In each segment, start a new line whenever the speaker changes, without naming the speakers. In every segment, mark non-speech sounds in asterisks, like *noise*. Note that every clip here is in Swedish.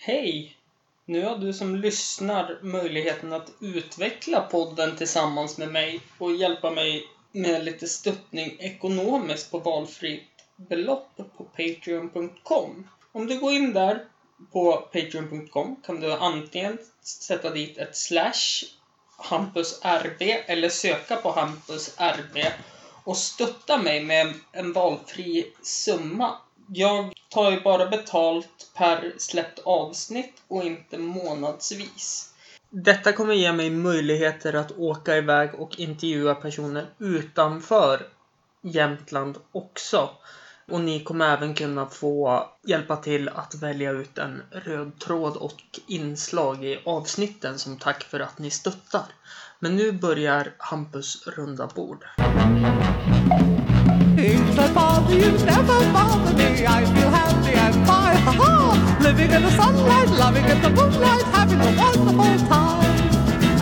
Hej! Nu har du som lyssnar möjligheten att utveckla podden tillsammans med mig och hjälpa mig med lite stöttning ekonomiskt på valfritt belopp på Patreon.com. Om du går in där på Patreon.com kan du antingen sätta dit ett slash Hampus RB eller söka på Hampus RB och stötta mig med en valfri summa. Jag tar ju bara betalt per släppt avsnitt och inte månadsvis. Detta kommer ge mig möjligheter att åka iväg och intervjua personer utanför Jämtland också. Och ni kommer även kunna få hjälpa till att välja ut en röd tråd och inslag i avsnitten som tack för att ni stöttar. Men nu börjar Hampus runda bord.
Things that bother you never bother me. I feel happy and fine. Ha ha! Living in the sunlight, loving in the moonlight, having a wonderful time.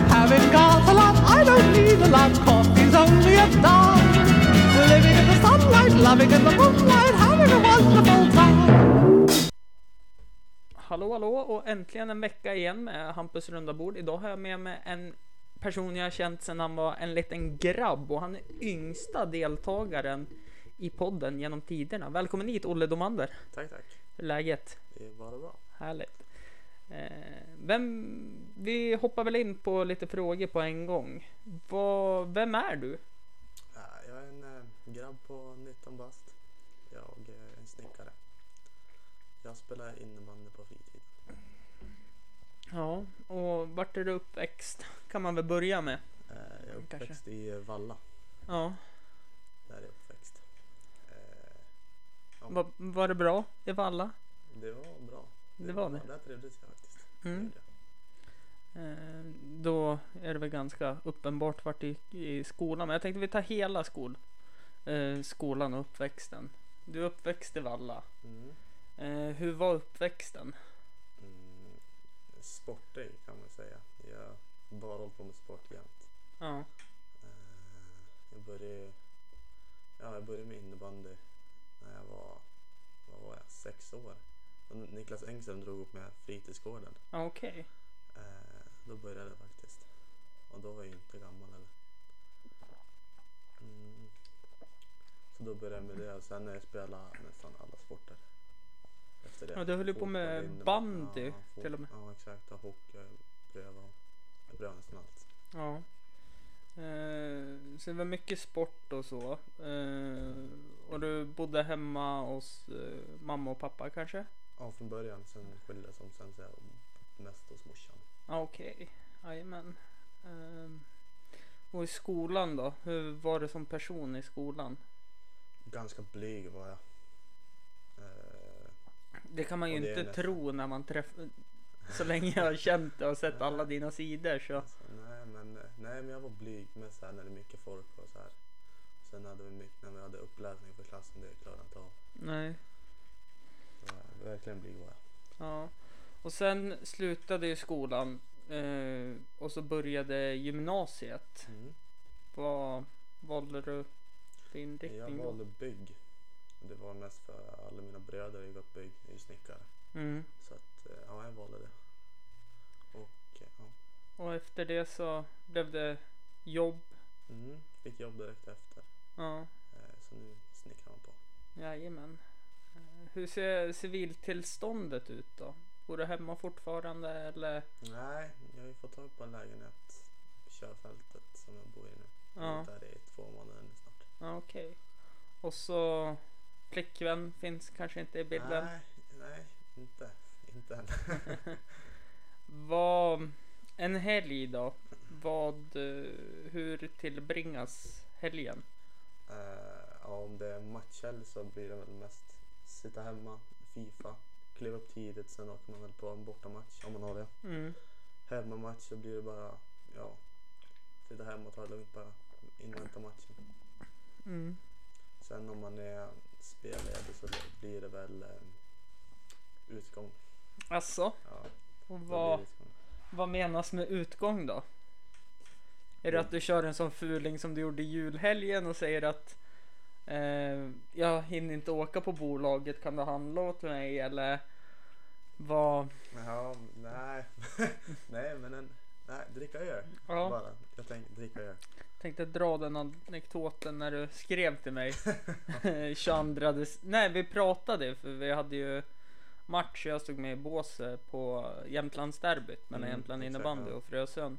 Having got a lot, I don't need a lot. Coffee's only a dime. Living in the sunlight, loving in the moonlight, having a wonderful time.
Hallå hallå och äntligen en vecka igen med Hampus runda bord. Idag har jag med mig en person jag har känt sedan han var en liten grabb och han är yngsta deltagaren i podden genom tiderna. Välkommen hit Olle Domander.
Tack, tack.
Läget?
Det är bara bra.
Härligt. Eh, vem, vi hoppar väl in på lite frågor på en gång. Vad, vem är du?
Ja, Jag är en eh, grabb på 19 bast. Jag är en snickare. Jag spelar innebandy på fritid.
Ja, och vart är du uppväxt? Kan man väl börja med?
Eh, Jag är
Kanske.
uppväxt i eh, Valla.
Ja,
Där är jag
var, var det bra i Valla?
Det var bra.
Det var det.
Där trivdes jag faktiskt.
Mm.
Det.
Eh, då är det väl ganska uppenbart vart gick i skolan. Men jag tänkte vi tar hela skol, eh, skolan och uppväxten. Du är uppväxt i Valla.
Mm.
Eh, hur var uppväxten?
Mm. Sportig kan man säga. Jag har bara hållit på med sport jämt.
Ja,
Eh, Jag började, ja, jag började med innebandy när jag var, vad var jag, sex år. Och Niklas Engström drog upp med fritidsgården.
ja okej.
Eh, då började det faktiskt. Och då var jag inte gammal heller. Mm. Så då började jag med det och sen har jag spelat nästan alla sporter. Efter det.
Ja, du höll ju på med
innebandy,
bandy
fot-
till och med.
Ja exakt, och hockey har jag prövat. Jag prövade nästan allt.
Ja. Eh, så det var mycket sport och så. Eh, och du bodde hemma hos eh, mamma och pappa kanske?
Ja från början, sen skildes de. Sen så jag mest hos morsan.
Ja, Okej, jajamän. Ehm, och i skolan då? Hur var det som person i skolan?
Ganska blyg var jag. Eh,
Det kan man ju inte
nästan-
tro när man träffar så länge jag har känt dig och sett alla dina sidor så.
alltså, men, nej men jag var blyg med så här när det är mycket folk och så här. Sen hade vi mycket, när vi hade uppläsning för klassen, det klarade jag inte av.
Nej.
Jag, verkligen blyg var jag.
Ja. Och sen slutade ju skolan eh, och så började gymnasiet.
Mm.
Vad valde du för
Jag
inriktning då?
valde bygg. Det var mest för alla mina bröder har ju gått bygg, är snickare.
Mm.
Så att, eh, ja jag valde det. Och
efter det så blev det jobb.
mm, fick jobb direkt efter.
Ja,
Eh, så nu snickrar man på.
jajamän. Eh, Hur ser civiltillståndet ut då? Bor du hemma fortfarande eller?
Nej, jag har ju fått tag på en lägenhet på körfältet som jag bor i nu.
Ja.
där i två månader nu snart.
Ja, okej. Och så flickvän finns kanske inte i bilden.
Nej, nej, inte. Inte än. *laughs*
Vad, en helg då? Vad, eh, hur tillbringas helgen?
Eh, ja, om det är matchhelg så blir det väl mest sitta hemma, Fifa, kliva upp tidigt, sen åker man väl på en bortamatch om man har det.
Mm.
Hemmamatch så blir det bara, ja, sitta hemma och ta det lugnt bara, invänta matchen.
Mm.
Sen om man är spelledig så blir det väl eh, utgång.
Alltså,
Ja,
vad vad menas med utgång då? Är det att du kör en sån fuling som du gjorde i julhelgen och säger att eh, jag hinner inte åka på bolaget, kan du handla åt mig eller vad?
Ja, nej, *laughs* nej men en, nej, dricka öl
ja.
bara. Jag tänkte dricka öl.
Tänkte dra den anekdoten när du skrev till mig *laughs* 22 Nej, vi pratade för vi hade ju match. Jag stod med i båset på Jämtlandsderbyt mellan
Mm,
Jämtland innebandy och Frösön.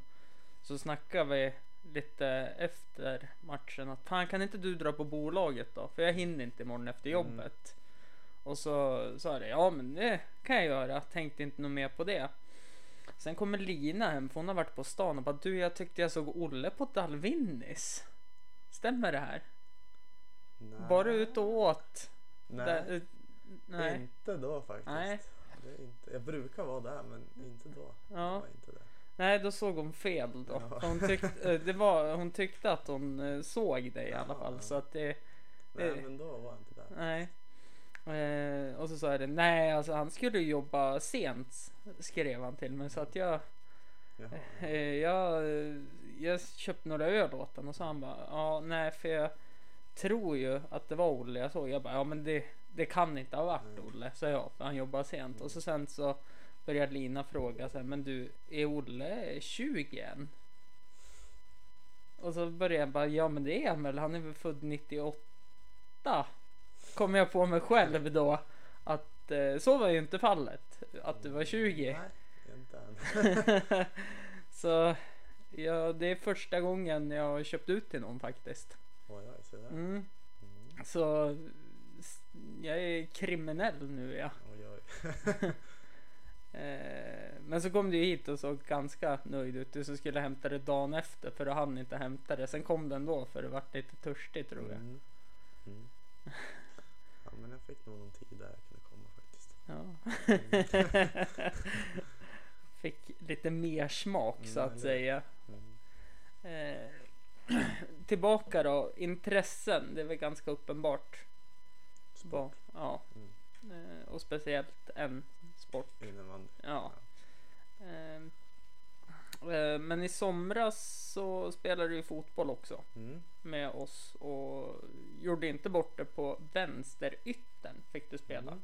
Så snackade vi lite efter matchen att fan kan inte du dra på bolaget då? För jag hinner inte imorgon efter
Mm.
jobbet. Och så sa jag det, ja men det kan jag göra. Tänkte inte något mer på det. Sen kommer Lina hem för hon har varit på stan och bara du jag tyckte jag såg Olle på Dalvinnis. Stämmer det här?
Nej.
Var du ute och åt?
Nej,
Där- eh, nej.
inte då faktiskt.
Nej.
Det är inte, jag brukar vara där men inte då.
Ja.
Inte där.
Nej, då såg hon fel då.
Ja.
Hon, tyckte, eh, det var, hon tyckte att hon eh, såg det i alla
Ja.
fall. Så att det,
Nej
Eh.
men då var jag inte där.
nej. Eh, och så sa jag det, nej alltså han skulle jobba sent. Skrev han till mig så att jag, eh, jag, jag köpte några öl åt honom och så han bara, ja nej för jag tror ju att det var Olle jag såg. Jag bara, ja men det, det kan inte ha varit Olle, sa jag, för han jobbar sent. Och så sen så började Lina fråga så här, men du, är Olle 20 än? Och så började jag bara, ja men det är han väl, han är väl född 98. Kom jag på mig själv då att eh, så var ju inte fallet, att du var 20.
Nej, inte *laughs*
så ja, det är första gången jag har köpt ut till någon faktiskt. Mm.
Mm.
Så jag är kriminell nu ja.
Oj, oj. *laughs*
Eh, men så kom du hit och såg ganska nöjd ut. Du så skulle hämta det dagen efter för du hann inte hämta det. Sen kom den då för det vart lite törstigt tror jag.
Mm. Mm. *laughs* Ja men jag fick nog någon tid där jag kunde komma faktiskt.
Ja. *laughs* Fick lite mer smak så
Mm,
att
eller-
säga.
Mm.
Eh, *clears throat* tillbaka då, intressen. Det är väl ganska uppenbart. Vad- Ja.
Mm.
Eh, och speciellt en sport.
Innebandy.
Ja. Ehm, eh, Men i somras så spelade du fotboll också
Mm.
med oss och gjorde inte bort det på vänsteryttern fick du spela.
Mm.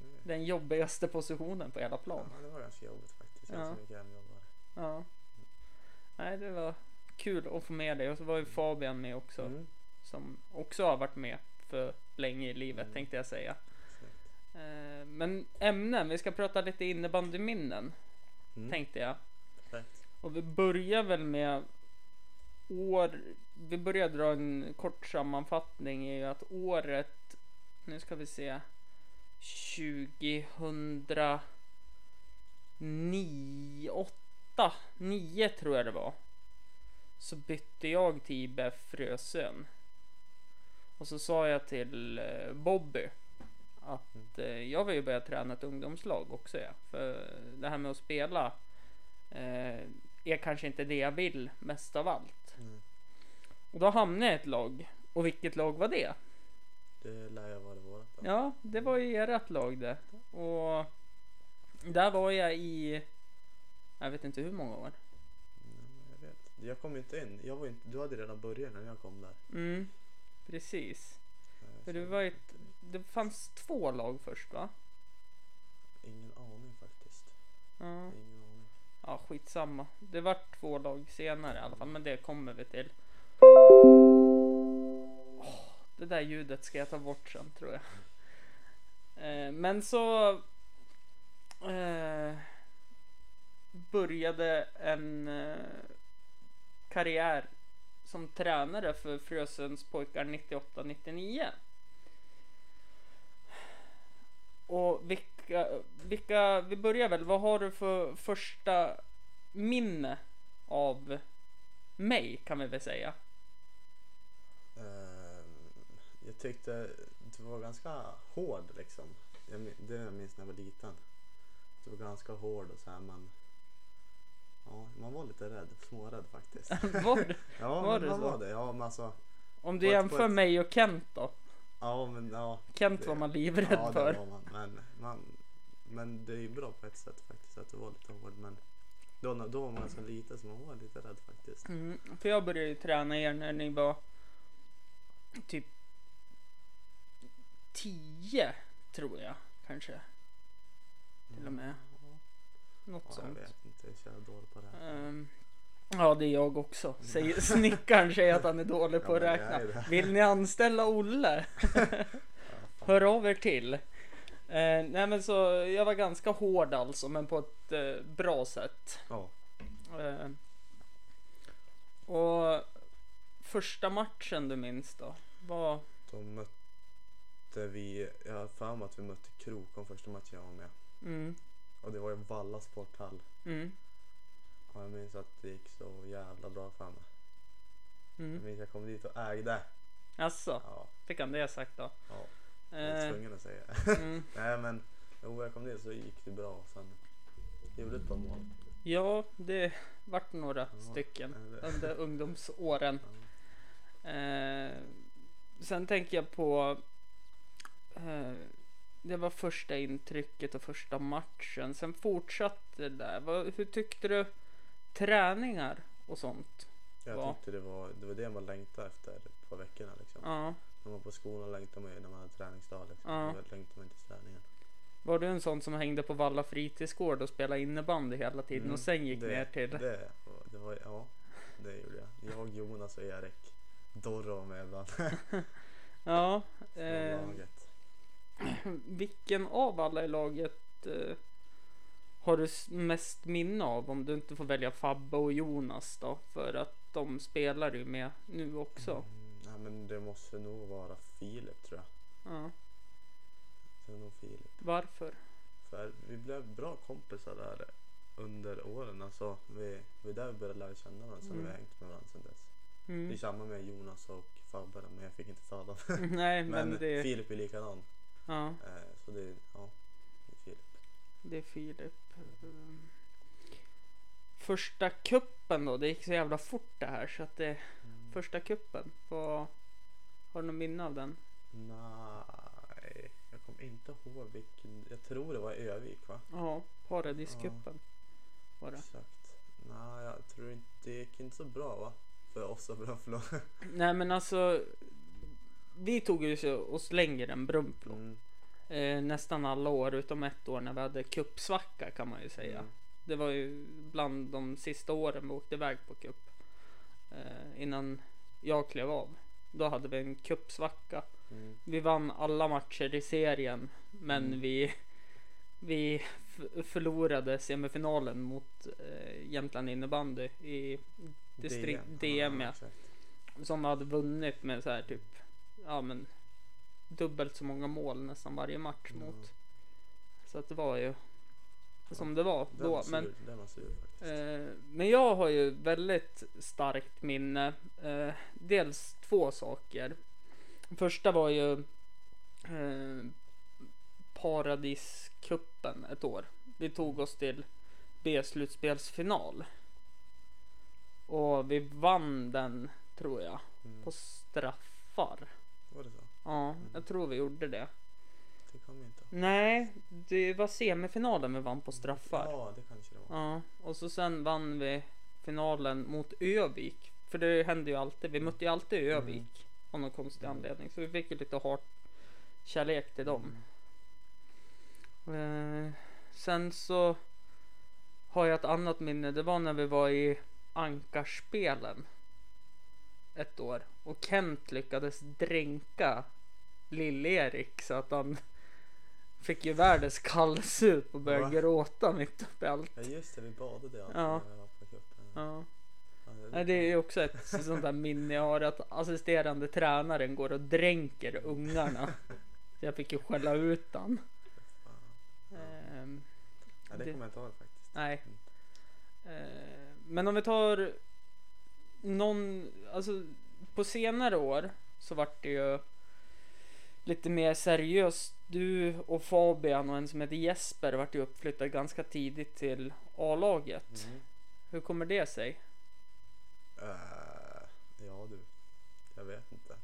Mm.
Den jobbigaste positionen på hela plan.
Ja, det var ganska jobbigt faktiskt. Jag
Ja.
mycket hemjobbare.
Ja. Nej, det var kul att få med dig och så var ju Fabian med också
Mm.
som också har varit med för länge i livet
Mm.
tänkte jag säga. Eh, Men ämnen, vi ska prata lite innebandyminnen
Mm.
tänkte jag.
Perfekt.
Och vi börjar väl med år. Vi börjar dra en kort sammanfattning i att året. Nu ska vi se. 2009, 8, 9 tror jag det var. Så bytte jag till IBF Frösön. Och så sa jag till eh, Bobby att eh, jag vill ju börja träna ett ungdomslag också. Ja. För det här med att spela eh, är kanske inte det jag vill mest av allt.
Mm.
Och då hamnade jag i ett lag. Och vilket lag var det?
Det lär jag vara vårat.
Ja, det var ju ert lag det. Och där var jag i, jag vet inte hur många år.
Mm, jag vet. Jag kom inte in. Jag var inte, du hade redan börjat när jag kom där.
Mm, precis. För det var ett, det fanns två lag först va?
Ingen aning faktiskt.
Ja,
Ingen aning.
ja skitsamma. Det var två lag senare i alla fall, men det kommer vi till. Åh, det där ljudet ska jag ta bort sen tror jag. Eh, men så eh, började en eh, karriär som tränare för Frösöns pojkar 98-99. Och vilka, vilka, vi börjar väl, vad har du för första minne av mig kan vi väl säga?
Eh, jag tyckte du var ganska hård liksom. Jag, det jag minns när jag var liten. Du var ganska hård och så här man. Ja, man var lite rädd, smårädd faktiskt. *laughs*
Var du? *laughs*
Ja,
Var det
man
så?
var det. Ja, men alltså.
Om du jämför
ett-
mig och Kent då?
Ja, men ja.
Kent
det-
var man livrädd
ja, det
för.
var man. Men, man. men det är ju bra på ett sätt faktiskt att du var lite hård. Men då, då var man ganska liten så man var lite rädd faktiskt.
Mm, för jag började ju träna er när ni var typ 10 tror jag kanske. Till och med. Något
Ja, jag
sånt.
vet inte, jag är så jävla dålig på det här.
Ehm, Ja, det är jag också. Säger, snickaren säger att han är dålig *laughs* på att
Ja, jag är
räkna. Vill ni anställa Olle? *laughs* *laughs* Hör av er till. Eh, nej men så jag var ganska hård alltså, men på ett eh, bra sätt.
Ja.
Eh, och första matchen du minns då? Var...
Då mötte vi, jag har för mig att vi mötte Krokom första matchen jag var med.
Mm,
Och det var ju Valla sporthall.
mm,
Och jag minns att det gick så jävla bra för mig. Jag
mm.
minns jag kom dit och ägde.
Alltså,
Ja,
fick han det sagt då?
ja. Jag är
Eh,
tvungen att säga
mm. *laughs*
Nej men, jo jag kom dit så gick det bra. Sen gjorde ett par mål.
Ja, det vart några
Ja,
stycken under ungdomsåren. *laughs* Eh, sen tänker jag på eh, det var första intrycket och första matchen. Sen fortsatte det där. Vad, hur tyckte du träningar och sånt?
Jag
Va?
tyckte det var, det var det man längtade efter par veckorna liksom.
Ja.
När man var på skolan längtade man ju när man hade träningsdag liksom.
Ja.
Då längtade man till träningen.
Var du en sån som hängde på Valla fritidsgård och spelade innebandy hela tiden
Mm,
och sen gick
det,
ner till?
Det, det var, ja, det gjorde jag. Jag, Jonas och Erik. Dorro var med ibland.
Ja. *laughs* Eh,
laget. *clears throat*
vilken av alla i laget eh, har du mest minne av? Om du inte får välja Fabbe och Jonas då? För att de spelar ju med nu också.
Mm, nej, men det måste nog vara Filip tror jag.
Ja.
Det är nog Filip.
Varför?
För vi blev bra kompisar där under åren. Alltså, vi, vi är där vi började lära känna varandra. Sen
Mm.
har vi hängt med varandra sen dess. Det är
Mm.
samma med Jonas och Fabbe men jag fick inte ta dem. *laughs*
Nej, *laughs* men,
men
det,
Filip är likadan.
Ja,
Eh, så det, är- ja, det är Filip.
det är Filip. Mm. Första kuppen då? Det gick så jävla fort det här så att det första kuppen. Vad har du något minne av den?
Nej, jag kommer inte ihåg vilken. Jag tror det var Övik va?
Ja, Paradiskuppen var det.
Exakt. Nej, jag tror inte det gick inte så bra va? För oss och Brunflo.
Nej men alltså Vi tog ju oss längre än Brunflo
Mm.
eh, Nästan alla år utom ett år när vi hade kuppsvacka kan man ju säga
Mm.
Det var ju bland de sista åren vi åkte iväg på kupp eh, Innan jag klev av Då hade vi en kuppsvacka
Mm.
Vi vann alla matcher i serien Men
Mm.
vi Vi förlorade semifinalen mot eh, Jämtland innebandy i distrikt DM, ja.
exakt.
som hade vunnit med så här typ ja men dubbelt så många mål nästan varje match
Ja.
mot. Så att det var ju som det var då.
var sur,
Men,
var sur
eh, men jag har ju väldigt starkt minne. Eh, dels två saker. Första var ju eh, Paradiskuppen ett år. Vi tog oss till B-slutspelsfinal. Och vi vann den tror jag
Mm.
på straffar.
Var det så?
Ja, jag tror vi gjorde det.
Det kommer jag inte ihåg.
Nej, det var semifinalen vi vann på straffar.
Ja, det kanske det var.
Ja, och så sen vann vi finalen mot Övik. För det hände ju alltid. Vi mötte ju alltid Övik av någon konstig anledning. Så vi fick ju lite hårt kärlek till dem. Eh, sen så har jag ett annat minne. Det var när vi var i Ankarspelen. Ett år. Och Kent lyckades dränka Lill-Erik så att han fick ju världens kallsup och började
Va?
gråta mitt uppe i allt.
Ja just det, vi badade alltid
Ja. Ja.
Ja,
det är också ett sånt där minne jag har att assisterande tränaren går och dränker ungarna. Så jag fick ju skälla ut han. Ehm,
Ja, det
det-
kommer jag inte ihåg faktiskt.
nej. Ehm, men om vi tar någon, alltså på senare år så vart det ju lite mer seriöst. Du och Fabian och en som heter Jesper vart ju uppflyttad ganska tidigt till A-laget.
Mm.
Hur kommer det sig?
Eh, ja du, jag vet inte.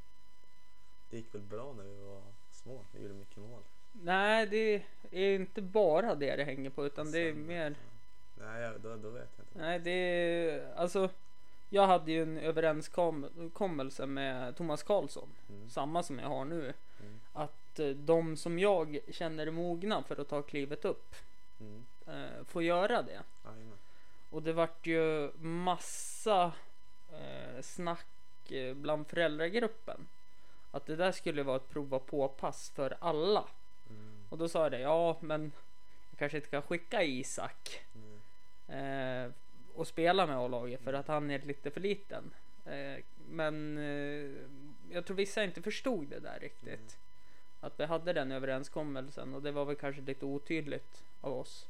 Det gick väl bra när vi var små. Vi gjorde mycket mål.
Nej, det är inte bara det det hänger på utan det är
Sen-
mer.
Nej, då, då vet jag inte.
Nej, det är alltså. Jag hade ju en överenskommelse med Thomas Karlsson,
Mm.
samma som jag har nu,
Mm.
att eh, de som jag känner är mogna för att ta klivet upp
Mm.
eh, får göra det.
Jajamän.
Och det vart ju massa eh, snack eh, bland föräldragruppen. Att det där skulle vara ett prova på-pass för alla.
Mm.
Och då sa jag det, ja men jag kanske inte kan skicka Isak
Mm.
eh, och spela med A-laget för att han är lite för liten. Eh, men eh, jag tror vissa inte förstod det där riktigt. Att vi hade den överenskommelsen och det var väl kanske lite otydligt av oss.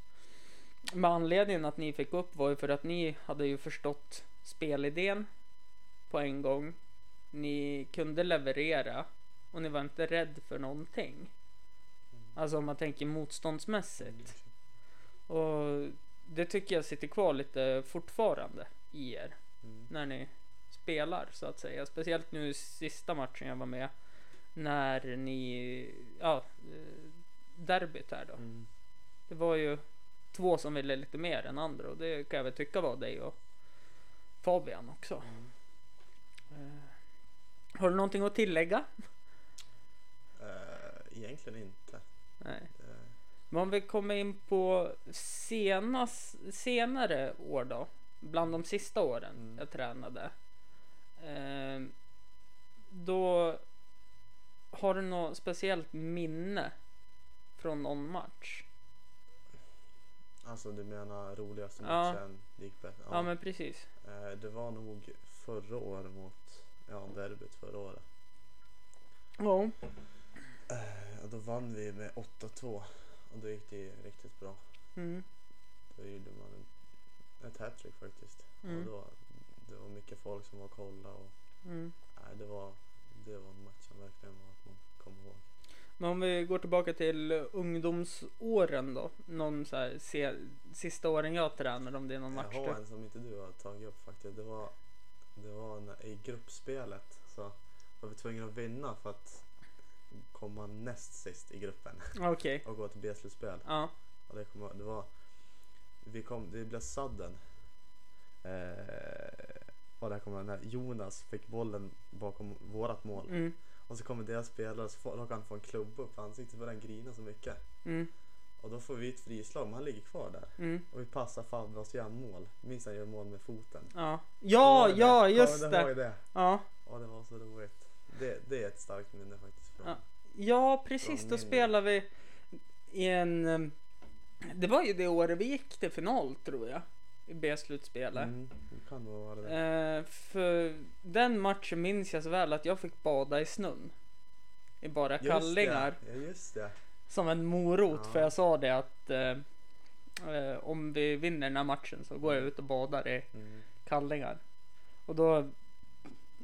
Men anledningen att ni fick upp var ju för att ni hade ju förstått spelidén på en gång. Ni kunde leverera och ni var inte rädd för någonting. Alltså om man tänker motståndsmässigt. Och det tycker jag sitter kvar lite fortfarande i er
Mm.
när ni spelar så att säga. Speciellt nu sista matchen jag var med när ni, ja, eh, derbyt här då.
Mm.
Det var ju två som ville lite mer än andra och det kan jag väl tycka var dig och Fabian också. Eh, Har du någonting att tillägga?
Eh, egentligen inte.
Nej. Men om vi kommer in på senas, senare år då. Bland de sista åren
Mm.
jag tränade. Eh, då har du något speciellt minne från någon match?
alltså du menar roligaste
Ja.
matchen gick bättre?
Ja, men precis.
Eh, det var nog förra året mot, ja derbyt förra året.
Ja.
Eh, då vann vi med 8-2 och då gick det riktigt bra.
Mm.
Då gjorde man en, ett hattrick faktiskt.
Mm.
Och då, det var mycket folk som var och kollade och
Mm.
nej, det, var, det var en match som verkligen var att man kom ihåg.
Men om vi går tillbaka till ungdomsåren då. Någon så här se, sista åren jag tränade om det är någon match
Jag har en som inte du har tagit upp faktiskt. Det var, det var när, i gruppspelet så var vi tvungna att vinna för att komma näst sist i gruppen
Okej. *laughs*
och gå till B-slutspel.
Ja.
Och det, kom, det var, vi kom, det blev sudden. Eh, och där kommer när Jonas fick bollen bakom vårat mål.
Mm.
Och så kommer deras spelare och så råkar han få en klubba upp i ansiktet för den grina så mycket.
Mm.
Och då får vi ett frislag men han ligger kvar där.
Mm.
Och vi passar Fabbe och så gör han mål. Minns han gör mål med foten.
Ja. Ja, ja, just
ihåg
det.
det?
Ja.
Ja, det var så roligt. Det, det är ett starkt minne faktiskt. Från.
Ja. Ja, precis. Då spelade vi i en... em, Det var ju det året vi gick till final tror jag. I B-slutspelet.
Mm, det kan nog vara det.
Eh, för den matchen minns jag så väl att jag fick bada i snön. I bara
Just
kallingar.
Det. Ja, just det.
Som en morot.
Ja.
För jag sa det att eh, eh, om vi vinner den här matchen så går jag ut och badar i
Mm.
kallingar. Och då,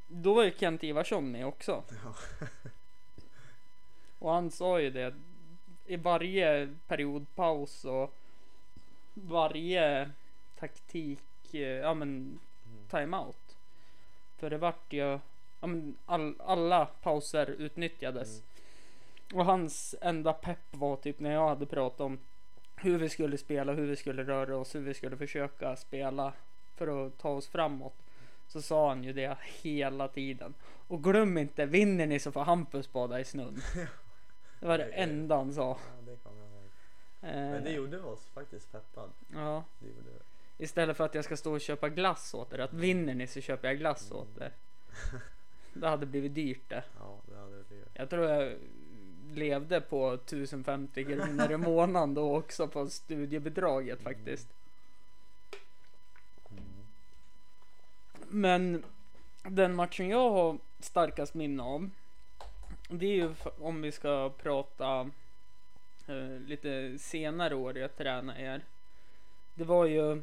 då var ju Kent Ivarsson med också.
Ja. *laughs*
Och han sa ju det i varje periodpaus och varje taktik, eh, ja men
Mm.
timeout. För det vart ju, ja men all, alla pauser utnyttjades.
Mm.
Och hans enda pepp var typ när jag hade pratat om hur vi skulle spela, hur vi skulle röra oss, hur vi skulle försöka spela för att ta oss framåt. Så sa han ju det hela tiden. Och glöm inte, vinner ni så får Hampus bada i snön. *laughs* Det var det enda han sa.
ja, det kommer jag ihåg.
Eh,
Men det gjorde oss faktiskt peppad.
ja,
Det gjorde det.
istället för att jag ska stå och köpa glass åt er. Att vinner ni så köper jag glass åt er. *laughs* Det hade blivit dyrt det.
Ja, det hade blivit.
Jag tror jag levde på 1050 kronor i månaden då också på studiebidraget faktiskt.
Mm.
Men den matchen jag har starkast minne av. Det är ju om vi ska prata eh, lite senare år jag tränade er. Det var ju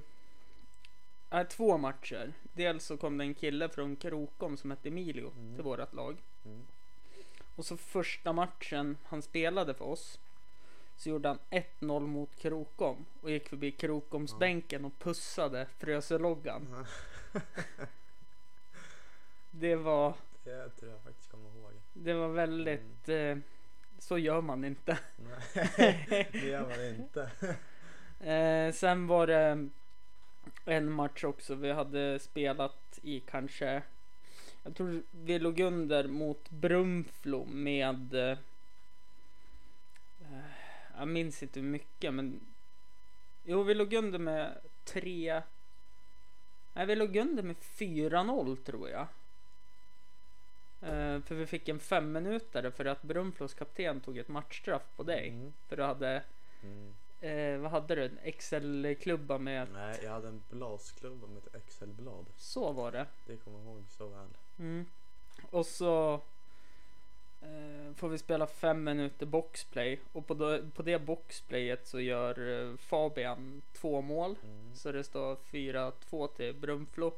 äh, två matcher. Dels så kom det en kille från Krokom som hette Emilio
Mm.
till vårat lag.
Mm.
Och så första matchen han spelade för oss så gjorde han 1-0 mot Krokom och gick förbi Krokomsbänken och pussade Fröseloggan. *laughs* Det var,
Det tror jag faktiskt kommer ihåg.
Det var väldigt, eh, så gör man inte. *laughs*
Nej, *laughs* det gör man inte. *laughs*
Eh, sen var det en match också vi hade spelat i kanske, jag tror vi låg under mot Brunflo med, eh, jag minns inte hur mycket men, jo vi låg under med 3, Nej, vi låg under med 4-0 tror jag. Eh, för vi fick en fem minuter för att Brunflos kapten tog ett matchstraff på dig.
Mm.
För du hade,
Mm.
eh, vad hade du? En Excel-klubba med,
Nej, jag hade en blasklubba med ett Excel-blad.
så var det.
Det kommer jag ihåg så väl.
Mm. Och så eh, får vi spela fem minuter boxplay. Och på, det- på det boxplayet så gör eh, Fabian två mål.
Mm.
Så det står 4-2 till Brunflo.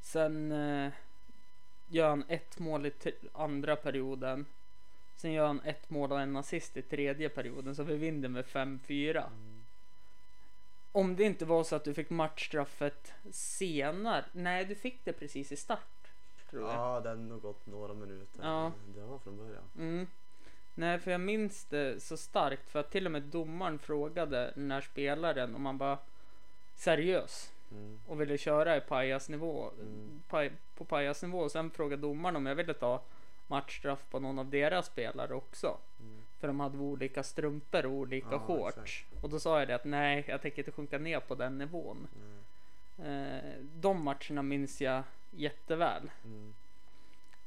Sen eh, gör han ett mål i andra perioden. Sen gör han ett mål och en assist i tredje perioden. Så vi vinner med 5-4.
Mm.
Om det inte var så att du fick matchstraffet senare. Nej, du fick det precis i start. Tror jag.
Ja, det hade nog gått några minuter.
Ja.
Det var från början.
Mm. Nej, för jag minns det så starkt för att till och med domaren frågade den här spelaren om han var seriös
Mm.
och ville köra i pajasnivå,
Mm.
paj, på pajasnivå. Och sen frågade domaren om jag ville ta matchstraff på någon av deras spelare också.
Mm.
För de hade olika strumpor och olika
Ja,
shorts.
exakt.
Och då sa jag det att nej, jag tänker inte sjunka ner på den nivån.
Mm.
Eh, de matcherna minns jag jätteväl.
Mm.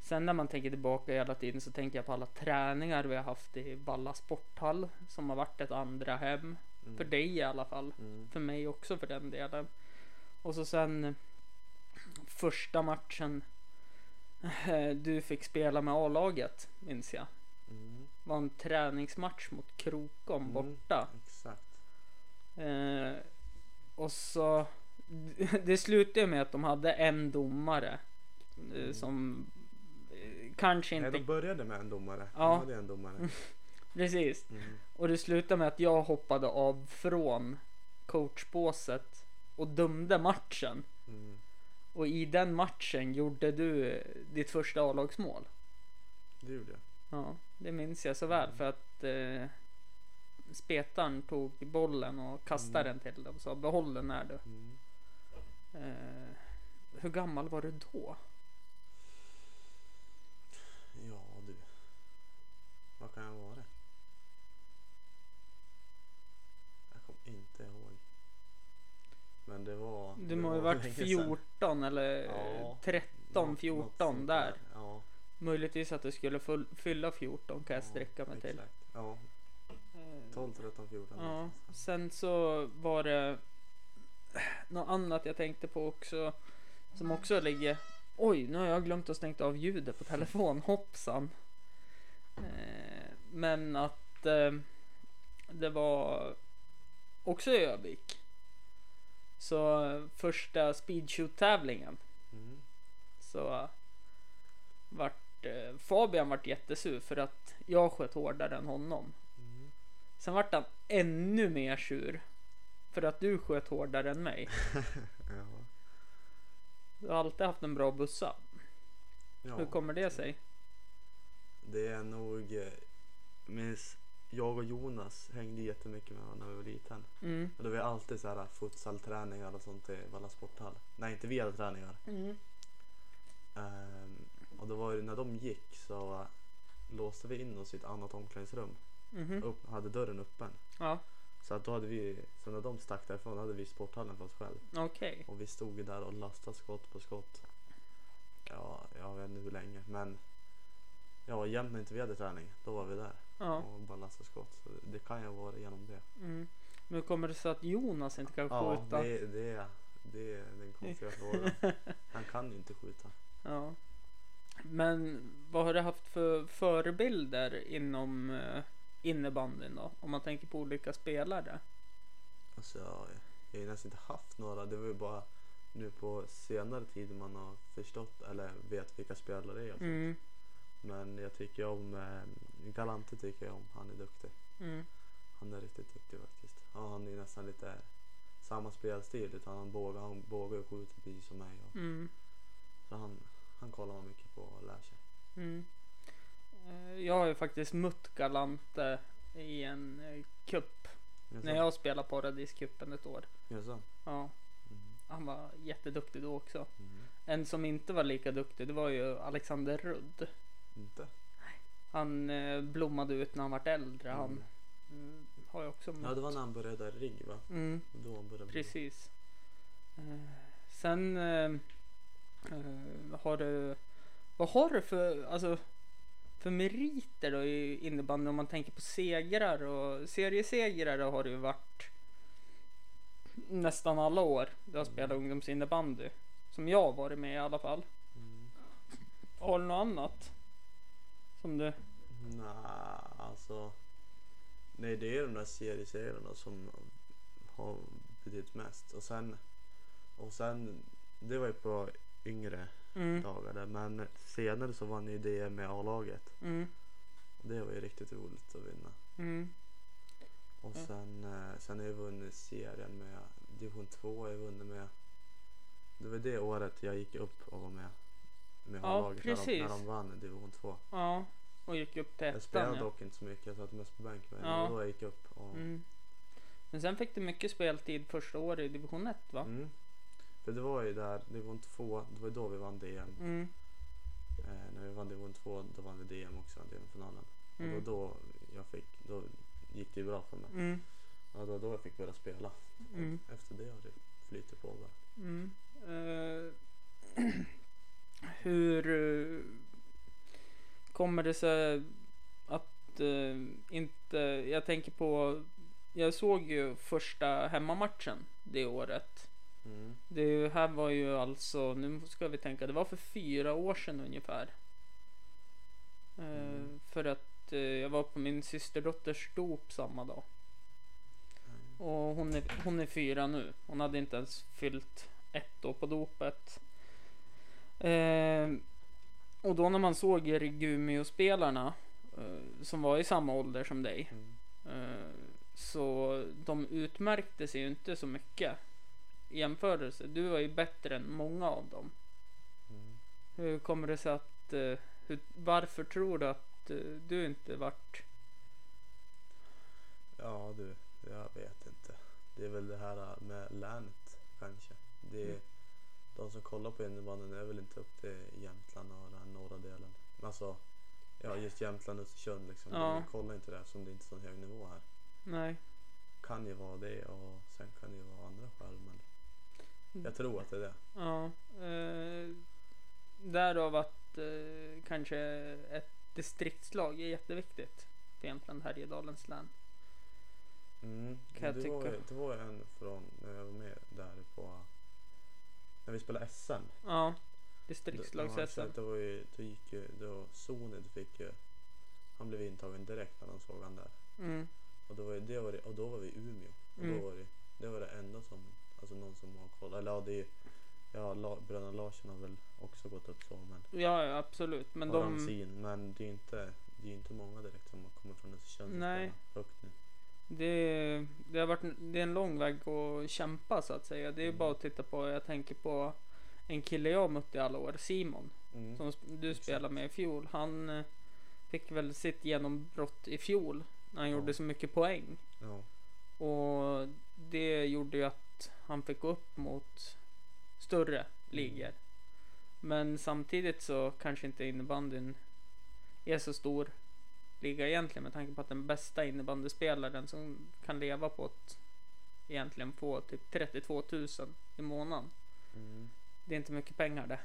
Sen när man tänker tillbaka hela tiden så tänker jag på alla träningar vi har haft i Balla sporthall som har varit ett andra hem.
Mm.
För dig i alla fall.
Mm.
För mig också för den delen. Och så sen första matchen eh, du fick spela med A-laget minns jag.
Mm.
var en träningsmatch mot Krokom
Mm.
borta.
Exakt.
Eh, och så *laughs* det slutade med att de hade en domare eh,
Mm.
som eh, kanske
Nej,
inte
de började med en domare.
Ja.
De hade en domare. *laughs*
precis.
Mm.
Och det slutade med att jag hoppade av från coachbåset och dömde matchen.
Mm.
Och i den matchen gjorde du eh, ditt första A-lagsmål.
Det gjorde jag.
Ja, det minns jag så väl för att eh, spetaren tog bollen och kastade den till dig och sa behåll den här du.
Mm.
Eh, hur gammal var du då?
Ja du. Vad kan jag vara? Jag kommer inte ihåg. Men det var...
Du
det
må ju
var
varit
länge sedan.
14 eller
Ja,
13,
Något- något
14
sånt
där.
Ja,
Möjligtvis att du skulle full, fylla 14 kan jag sträcka mig till.
exakt. Ja,
Eh,
12, 13, 14.
Ja, sen så var det något annat jag tänkte på också. Som också ligger... Oj, nu har jag glömt att stängt av ljudet på telefon. *laughs* Hoppsan. Eh, men att eh, det var också i Övik. Så första speedshoot-tävlingen
Mm.
så vart eh, Fabian vart jättesur för att jag sköt hårdare än honom.
Mm.
Sen vart han ännu mer sur. För att du sköt hårdare än mig. *laughs*
Ja.
Du har alltid haft en bra bussa.
Ja,
Hur kommer det sig?
Det är nog... eh, Minns jag och Jonas hängde jättemycket med varandra när vi var liten.
Mm.
Och då var det alltid så här futsalträningar och sånt i Valla sporthall. Nej, inte vi hade träningar.
Mm.
Ehm, och då var det när de gick så låste vi in oss i ett annat omklädningsrum.
Mhm.
Upp, hade dörren öppen.
Ja,
Så att då hade vi, så när de stack därifrån hade vi sporthallen för oss själv.
okej.
Och vi stod där och lastade skott på skott. Ja, jag vet inte hur länge men Ja, jämt när inte vi hade träning, då var vi där
Ja.
och bara lastade skott. Så det, kan ju vara genom det.
Mm. Men kommer det sig att Jonas inte kan
Ja,
skjuta?
det, det, det är den konstiga frågan. *laughs* Han kan ju inte skjuta.
Ja. Men vad har du haft för förebilder inom uh, innebandyn då? Om man tänker på olika spelare.
Alltså, jag, jag har ju nästan inte haft några. Det var ju bara nu på senare tid man har förstått eller vet vilka spelare det är.
Mm.
Men jag tycker om eh, Galante tycker jag om. Han är duktig.
Mm.
Han är riktigt duktig faktiskt. Ja, han är nästan lite samma spelstil utan han bågar, han bågar och skjuter precis som mig. Och,
Mm.
så han, han kollar man mycket på och lär sig.
Mm. Eh, Jag har ju faktiskt mött Galante i en uh, cup.
Jaså?
När jag spelade Paradiscupen ett år.
Jaså?
Ja,
Mm.
han var jätteduktig då också.
Mm.
En som inte var lika duktig det var ju Alexander Rudd.
Inte?
Han eh, blommade ut när han vart äldre. Han
Mm.
mm, har ju också
Ja
mött.
det var när han började där RIG va?
Mm,
Då han började
precis. Eh, Sen eh, eh, har du, vad har du för, alltså, för meriter då i innebandy om man tänker på segrar och seriesegrar har det ju varit nästan alla år du har spelat ungdomsinnebandy. Som jag har varit med i alla fall. Har du något annat? Som du,
Nej, alltså. Nej, det är de där serieserierna som har betytt mest. Och sen, och sen, det var ju på yngre
mm,
dagar där. Men senare så vann ju DM med A-laget.
mm,
det var ju riktigt roligt att vinna.
mm,
Och sen, eh, sen har jag vunnit serien med division 2 har jag vunnit med. Det var det året jag gick upp och var med. Med
Ja,
A-laget när de, när de vann division 2.
ja. Och gick upp till
Jag
ettan
spelade
ja.
dock inte så mycket, jag satt mest på bänk men
Ja.
då jag gick upp. Och,
Mm. Men sen fick du mycket speltid första året i division 1 va?
Mm. För det var ju där, division 2, det var ju då vi vann DM.
Mm,
Eh, när vi vann division 2 då vann vi DM också, DM-finalen. Och
Mm.
då, då jag fick, då gick det ju bra för mig.
mm,
Ja, då, då jag fick börja spela.
Mm.
Och efter det har det flyttit på bara.
mm. Eh, *clears throat* hur eh, kommer det sig att eh, inte, jag tänker på, jag såg ju första hemmamatchen det året.
Mm.
Det här var ju alltså, nu ska vi tänka, det var för fyra år sedan ungefär. Eh,
Mm.
För att jag var på min systerdotters dop samma dag. Och hon är, hon är fyra nu. Hon hade inte ens fyllt ett år på dopet. Eh, och då när man såg Rigumio-spelarna eh, som var i samma ålder som dig.
Mm.
Eh, så de utmärkte sig ju inte så mycket i jämförelse. Du var ju bättre än många av dem.
Mm.
Hur kommer det sig att, eh, hur, varför tror du att eh, du inte vart,
Ja du, jag vet inte. Det är väl det här med länet kanske. Det
Mm.
De som kollar på innebandyn är väl inte upp till Jämtland och den norra delen. Men Alltså, ja just Jämtland och Östersund liksom.
Ja.
De kollar inte det eftersom det inte är så hög nivå här.
nej.
Kan ju vara det och sen kan det ju vara andra skäl men jag tror att det är det.
Ja, eh, därav att eh, kanske ett distriktslag är jätteviktigt för Jämtland Härjedalens län.
Mm.
Kan jag
det, var,
tycka.
ju- det var en från när jag var med där på när vi spelade SM.
Ja, distriktslags-SM.
det var ju, då gick ju, då Sonid fick ju, han blev intagen direkt när de såg han där.
Mm,
Och då var, ju- det var, det, och då var vi i Umeå. Och
Mm.
då var det, det var det enda som, alltså någon som har koll. Eller ja, det är ju- ja, La, bröderna Larsson har väl också gått upp så. Men,
ja, ja, absolut. Men
och
de,
Ramsin, men det är inte, det är inte många direkt som kommit från Östersund spelar högt.
Det, det har varit det är en lång väg att kämpa så att säga. Det är
Mm.
bara att titta på, jag tänker på en kille jag mött i alla år, Simon.
Mm.
Som du
Exakt.
spelade med i fjol. Han eh, fick väl sitt genombrott i fjol. När han
Ja.
gjorde så mycket poäng.
Ja.
Och det gjorde ju att han fick gå upp mot större ligor. Men samtidigt så kanske inte innebandyn är så stor liga egentligen med tanke på att den bästa innebandyspelaren som kan leva på att egentligen få typ 32 000 i månaden.
Mm.
Det är inte mycket pengar det.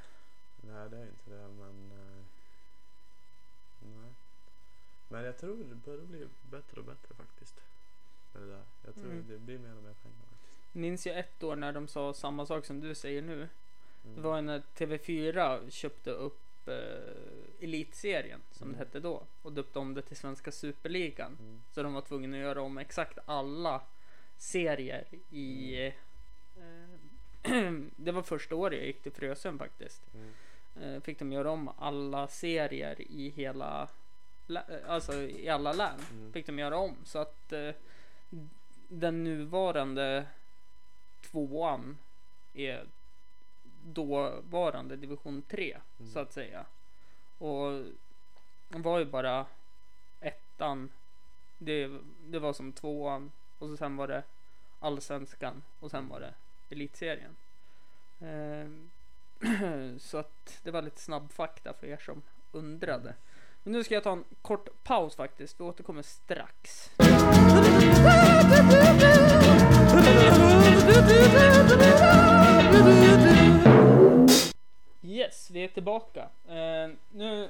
Nej det är inte det men eh, nej. Men jag tror det börjar bli bättre och bättre faktiskt. Det där. Jag tror
Mm.
det blir mer och mer pengar faktiskt.
Minns jag ett år när de sa samma sak som du säger nu.
Mm.
Det var när TV4 köpte upp eh, Elitserien som det
Mm.
hette då och döpte om det till Svenska Superligan.
Mm.
Så de var tvungna att göra om exakt alla serier i... Eh, *clears throat* det var första året jag gick till Frösön faktiskt.
Mm.
Eh, fick de göra om alla serier i hela... eh, Alltså i alla län.
Mm.
Fick de göra om så att eh, den nuvarande tvåan är dåvarande division 3
Mm.
så att säga. Och var ju bara ettan. Det, det var som tvåan och så sen var det allsvenskan och sen var det elitserien. Eh, *clears throat* så att det var lite snabb fakta för er som undrade. Men nu ska jag ta en kort paus faktiskt. Vi återkommer strax. *laughs* Yes, vi är tillbaka. Uh, nu,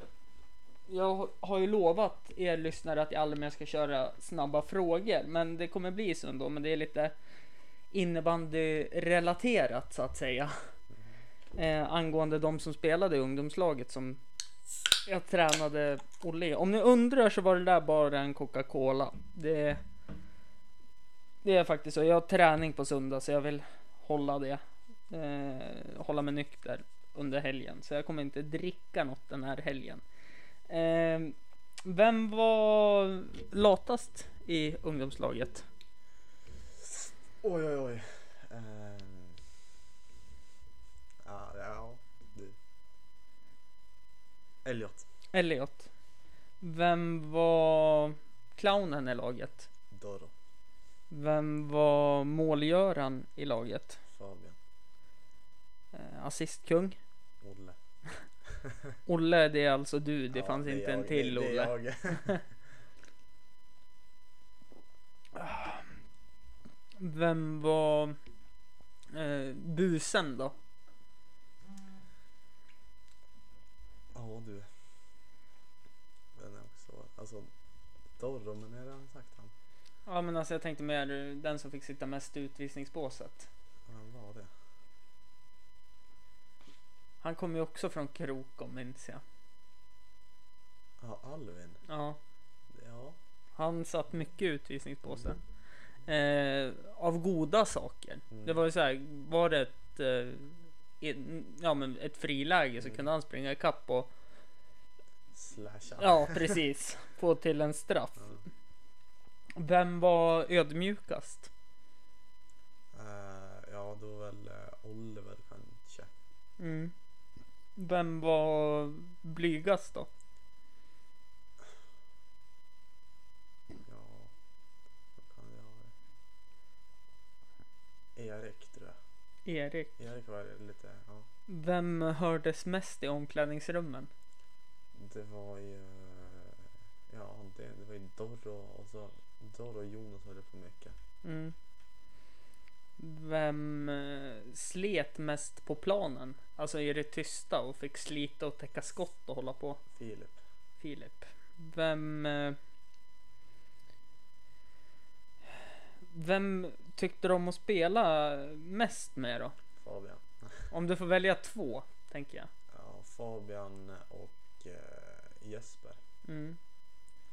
jag har ju lovat er lyssnare att jag aldrig mer ska köra snabba frågor, men det kommer bli så ändå. Men det är lite innebandyrelaterat så att säga. Eh, angående de som spelade i ungdomslaget som jag tränade Olle i. Om ni undrar så var det där bara en Coca-Cola. Det, det är faktiskt så. Jag har träning på söndag så jag vill hålla det. Eh, hålla mig nykter under helgen. Så jag kommer inte dricka något den här helgen. Eh, vem var latast i ungdomslaget?
Oj, oj, oj. Ehm. Ja, ja, du. Elliot.
Elliot. Vem var clownen i laget?
Doro.
Vem var målgöraren i laget?
Fabian.
Eh, assistkung?
Olle. *laughs*
Olle, det är alltså du. Det
Ja,
fanns
är
inte en
jag.
till
det, det är
Olle.
jag. *laughs*
Vem var eh, busen då?
Ja, du. Den är också... Alltså, Doro, men jag har redan sagt han.
Ja men alltså jag tänkte mer den som fick sitta mest i utvisningsbåset.
Han var det.
Han kom ju också från Krokom minns jag.
Ja, Alvin.
Ja,
Ja.
han satt mycket i utvisningsbåset. Eh, av goda saker.
Mm.
Det var ju så här, var det ett, eh, ja, men ett friläge så
Mm.
kunde han springa ikapp och
Slasha.
ja *laughs* precis få till en straff.
Ja.
Vem var ödmjukast?
Eh, ja, då väl uh, Oliver kanske.
Mm. Vem var blygast då?
Ja, vad kan jag ha? Erik tror jag.
Erik.
Erik var lite, ja.
Vem hördes mest i omklädningsrummen?
Det var ju, ja det, det var ju Dorro och så Dorro och Jonas höll på mycket.
Mm. Vem eh, slet mest på planen? Alltså i det tysta och fick slita och täcka skott och hålla på?
Filip.
Filip. Vem... eh, Vem tyckte du om att spela mest med då?
Fabian. *laughs*
Om du får välja två, tänker jag.
Ja, Fabian och eh, Jesper.
Mm.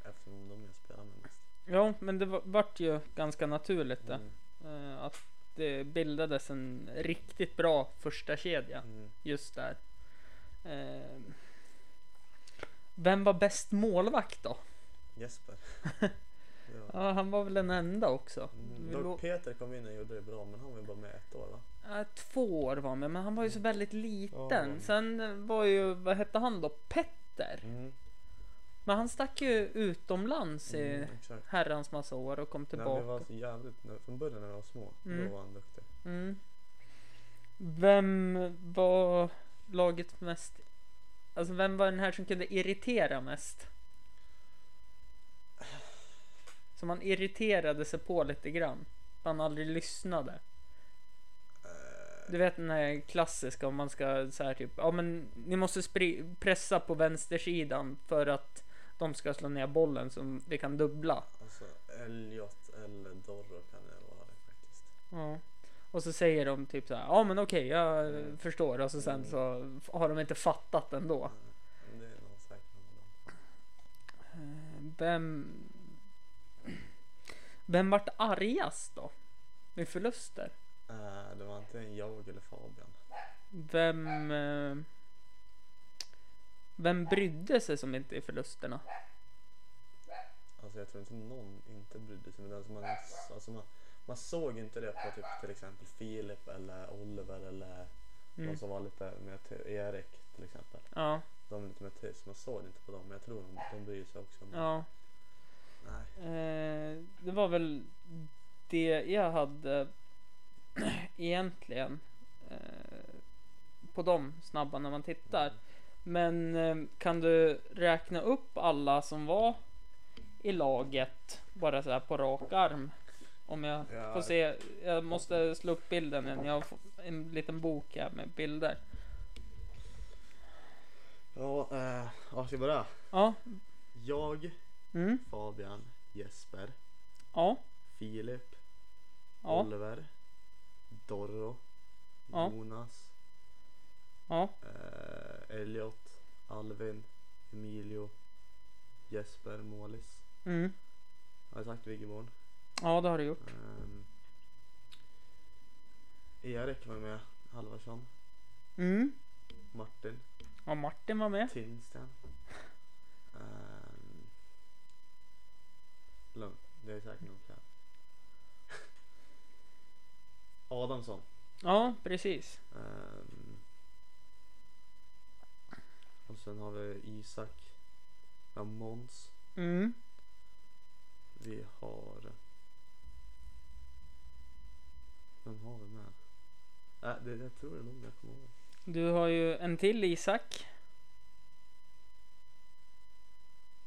Eftersom de jag spelar med mest.
Ja, men det var- vart ju ganska naturligt det.
Mm.
Eh, Att det bildades en riktigt bra första kedja
Mm.
just där. Eh, Vem var bäst målvakt då?
Jesper. *laughs* ja.
Ja, han var väl den enda också.
Mm. Peter kom in och gjorde det bra men han var ju bara med ett år va?
Två år var med, men han var ju så väldigt liten.
Ja.
Sen var ju, vad hette han då? Petter.
Mm.
Men han stack ju utomlands i
Mm, exakt.
herrans massa år och kom
När vi
tillbaka.
var så jävligt, när, från början när vi var små,
Mm.
då var han duktig.
Mm. Vem var laget mest? Alltså vem var den här som kunde irritera mest? Som man irriterade sig på lite grann. Man aldrig lyssnade. Du vet den här klassiska om man ska så här typ. Ja men ni måste spri- pressa på vänstersidan för att de ska slå ner bollen så vi kan dubbla.
Alltså Elliot eller Dorro kan det vara det faktiskt.
Ja. Och så säger de typ så här. Ja men okej jag
Mm.
förstår. Och så sen så har de inte fattat ändå.
Men det är nog säkert någon dem.
Eh, Vem... Vem vart argast då? Vid förluster?
Eh, det var antingen jag eller Fabian.
Vem... eh, Vem brydde sig som inte i förlusterna?
Alltså jag tror inte någon inte brydde sig. Men som man, alltså man, man såg inte det på typ till exempel Filip eller Oliver eller
Mm.
de som var lite mer Erik till exempel.
Ja,
De är lite mer tyst. Man såg inte på dem. Men jag tror de, de bryr sig också. Men,
ja.
Nej.
Eh, det var väl det jag hade *clears throat* egentligen eh, på de snabba när man tittar. Men eh, kan du räkna upp alla som var i laget bara så här på rak arm? Om jag
Ja.
får se. Jag måste slå upp bilden igen. Jag har en liten bok här med bilder.
Ja, eh, ja, ska jag börja?
Ja.
Jag,
Mm.
Fabian, Jesper,
Ja.
Filip,
Ja.
Oliver, Dorro. Jonas,
Ja.
eh, Elliot, Alvin, Emilio, Jesper, Målis.
Mm.
Har jag sagt Viggeborn?
Ja, det har du gjort.
Ehm, Erik var med, Halvarsson,
Mm.
Martin,
Ja, Martin var med.
Tinsten. Um, lugn, det är säkert någon kvar. *laughs* Adamsson.
Ja, precis.
Ehm, och sen har vi Isak. Har Måns.
Mm.
Vi har... Vem har vi med? Äh, det, jag tror det är någon jag kommer ihåg.
Du har ju en till Isak.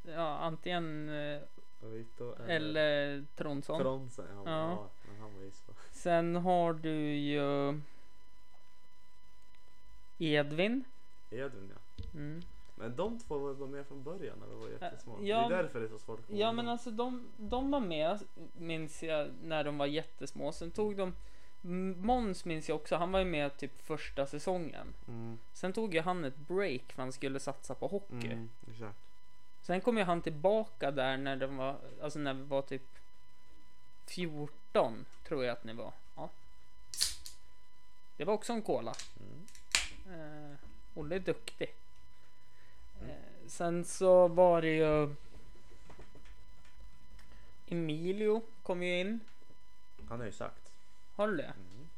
Ja, antingen eh,
Vito
eller Tronsson.
Tronsen. Ja,
Ja.
ja. men han var ju så.
Sen har du ju Edvin.
Edvin ja.
Mm.
Men de två var bara med från början när de var jättesmå.
ja,
det är därför det är så svårt att komma
Ja men alltså de, de var med minns jag när de var jättesmå. Sen tog de Måns minns jag också, han var ju med typ första säsongen.
Mm,
Sen tog ju han ett break för han skulle satsa på hockey.
mm, exakt.
Sen kom ju han tillbaka där när de var, alltså när vi var typ 14 tror jag att ni var. Ja. Det var också en cola.
Mm.
Eh, Olle är duktig. Sen så var det ju Emilio kom ju in.
Han har ju sagt.
Har du det?
Mm.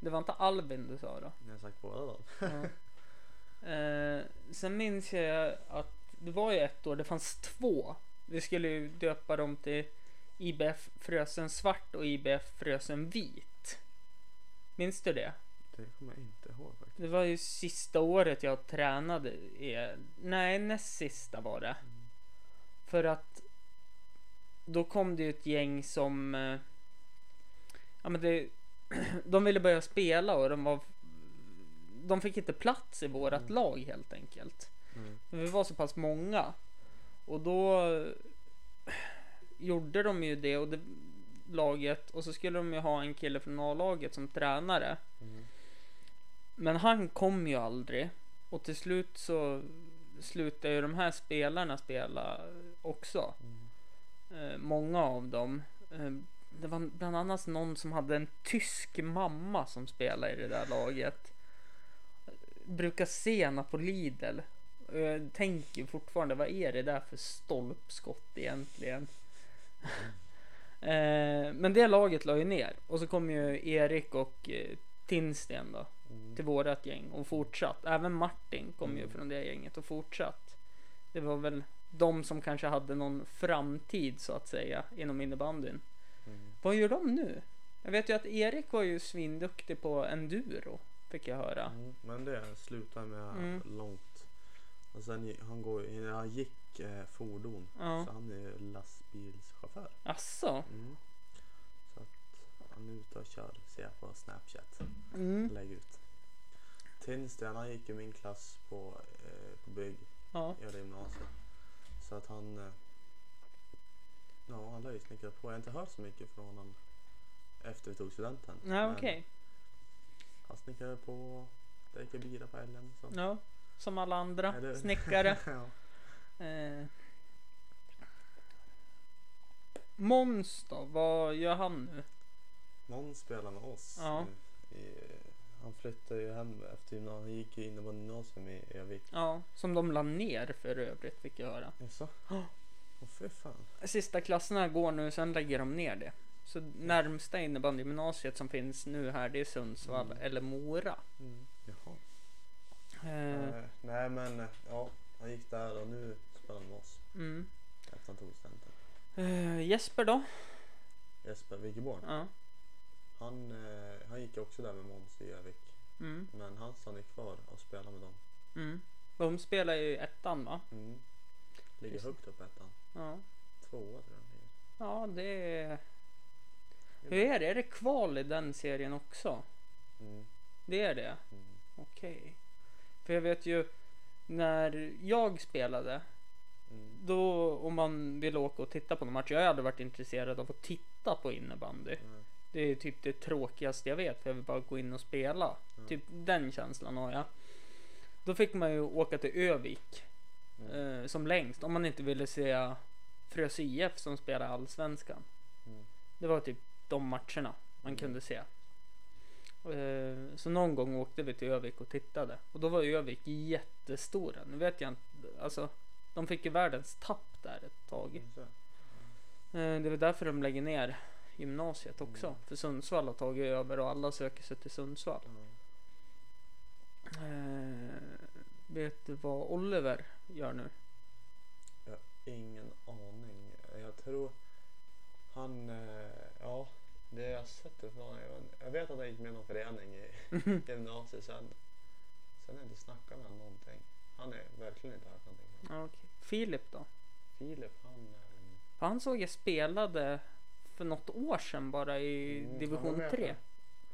Det var inte Albin du sa då?
Jag har sagt båda dem.
Ja. *laughs* Eh, sen minns jag att det var ju ett år, det fanns två. Vi skulle ju döpa dem till IBF Frösen Svart och IBF Frösen Vit. Minns du det?
Det kommer jag inte ihåg faktiskt.
Det var ju sista året jag tränade. i- Nej, näst sista var det. För att då kom det ju ett gäng som... eh, Ja men det... *clears throat* De ville börja spela och de var... De fick inte plats i vårat lag helt enkelt.
Mm.
Vi var så pass många. Och då eh, gjorde de ju det och det laget och så skulle de ju ha en kille från A-laget som tränare.
Mm.
Men han kom ju aldrig och till slut så slutade ju de här spelarna spela också. Eh, många av dem. Eh, det var bland annat någon som hade en tysk mamma som spelade i det där laget. Brukar se henne på Lidl. Och Jag tänker fortfarande, vad är det där för stolpskott egentligen? *laughs* eh, men det laget la ju ner och så kom ju Erik och eh, Tinsten då
Mm.
till vårat gäng och fortsatt. Även Martin kom ju
Mm.
från det gänget och fortsatt. Det var väl de som kanske hade någon framtid så att säga inom innebandyn.
Mm.
Vad gör de nu? Jag vet ju att Erik var ju svinduktig på enduro fick jag höra.
Mm. Men det slutade med
Mm.
långt. Och sen han, går, ju- han gick eh, fordon.
Ja.
Så han är ju lastbilschaufför.
Asså?
Mm. Han är ute och kör ser jag på Snapchat.
Mm.
Lägger ut. Han gick i min klass på, eh, på bygg.
Ja.
i det gymnasiet. Så att han... eh, Ja, han lär ju snickra på. Jag har inte hört så mycket från honom efter vi tog studenten.
Nej okej.
Han snickrade på, dricker bira på älgen. Så.
Ja. Som alla andra
Eller-
snickare. *laughs*
ja.
Eh. Måns då? Vad gör han nu?
Måns spelar med oss.
Ja.
I, han flyttade ju hem efter gymnasiet. Han gick ju inne på gymnasium i Övik.
Ja, som de la ner för övrigt fick jag höra.
Jaså?
Ja.
Åh fy fan.
Sista klasserna går nu, sen lägger de ner det. Så närmsta innebandygymnasiet som finns nu här, det är Sundsvall
Mm.
eller Mora.
Mm. Jaha.
Eh,
Eh, nej men ja, han gick där och nu spelar han med oss.
mm.
Efter han tog studenten.
eh, Jesper då?
Jesper Wiggeborn.
Ja.
Han, eh, han gick ju också där med Måns i Övik.
Mm.
Men han stannar kvar och spelar med dem.
Mm. De spelar ju ettan va?
Mm. Ligger
Just.
högt upp ettan.
Ja.
Tvåa tror jag han ligger.
Ja, det är... Hur är det? Är det kval i den serien också?
Mm.
Det är det?
Mm.
Okej. För jag vet ju när jag spelade,
Mm.
då om man vill åka och titta på någon match. Jag har aldrig varit intresserad av att titta på innebandy.
Mm.
Det är typ det tråkigaste jag vet. För jag vill bara gå in och spela.
Mm.
Typ den känslan har jag. Då fick man ju åka till Övik.
Mm.
Eh, som längst. Om man inte ville se Frös IF som spelar allsvenskan.
Mm.
Det var typ de matcherna man kunde se. Eh, så någon gång åkte vi till Övik och tittade. Och då var Övik jättestora. Nu vet jag inte. Alltså. De fick ju världens tapp där ett tag. Eh, Det väl därför de lägger ner gymnasiet också.
Mm.
För Sundsvall har tagit över och alla söker sig till Sundsvall.
Ja.
Eh, vet du vad Oliver gör nu?
Jag har ingen aning. Jag tror han, eh, ja, det jag sett det från, jag, vet- jag vet att han gick med i någon förening i *laughs* gymnasiet sen. Sen har jag inte snackat med honom någonting. Han är verkligen inte hört någonting.
Okej. Filip då?
Filip han, eh,
han såg jag spelade för något år sedan bara i
Mm,
division
med
3.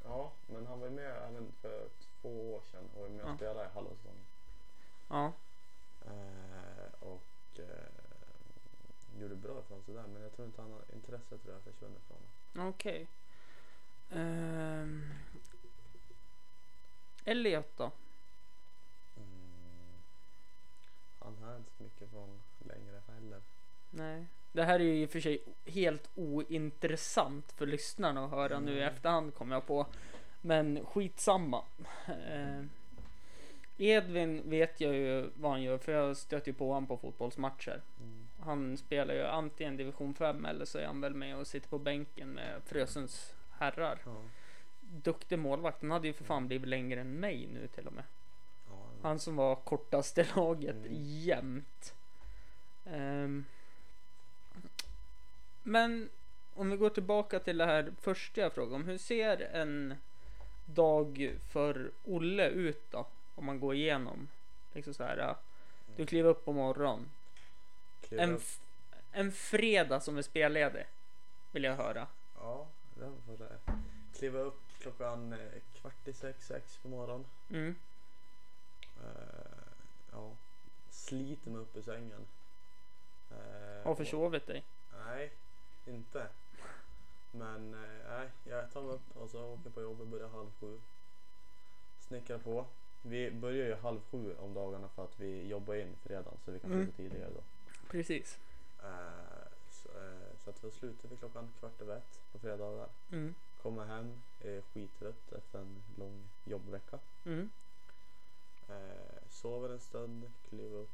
ja men han var med även för två år sedan och var med och
Ja.
spelade i halva säsongen.
Ja.
Eh, och eh, gjorde bra ifrån sig där men jag tror inte han har intresset tror jag försvunnit från honom.
Okej. Ehm. Elliot då?
Mm. Han hör inte så mycket från längre heller.
Nej. Det här är ju i och för sig helt ointressant för lyssnarna att höra nu i
Mm.
efterhand kommer jag på. Men skitsamma. Eh, Edvin vet jag ju vad han gör för jag stöter ju på honom på fotbollsmatcher.
Mm.
Han spelar ju antingen division 5 eller så är han väl med och sitter på bänken med Frösens herrar.
Ja.
Duktig målvakt. Han hade ju för fan blivit längre än mig nu till och med.
Ja,
Han som var kortast i laget
Mm.
jämt. Ehm. Men om vi går tillbaka till det här första jag frågade om. Hur ser en dag för Olle ut då? Om man går igenom. Liksom så här. Du kliver upp på morgonen. En, en fredag som är spelledig. Vill jag höra.
Ja, det var det. Kliva upp klockan eh, kvart i sex, sex på morgonen.
Mm.
Eh, ja, sliter mig upp ur sängen. Eh,
Har försovit dig.
Nej, inte. Men eh, nej, jag tar mig upp och så åker på jobbet, börjar halv sju. Snickrar på. Vi börjar ju halv sju om dagarna för att vi jobbar in fredagen så vi kan
Mm.
sluta tidigare då.
Precis.
Eh, så, eh, så att då slutar vi klockan kvart över ett på fredagar.
Mm.
Kommer hem, är skittrött efter en lång jobbvecka.
Mm.
Eh, sover en stund, kliver upp,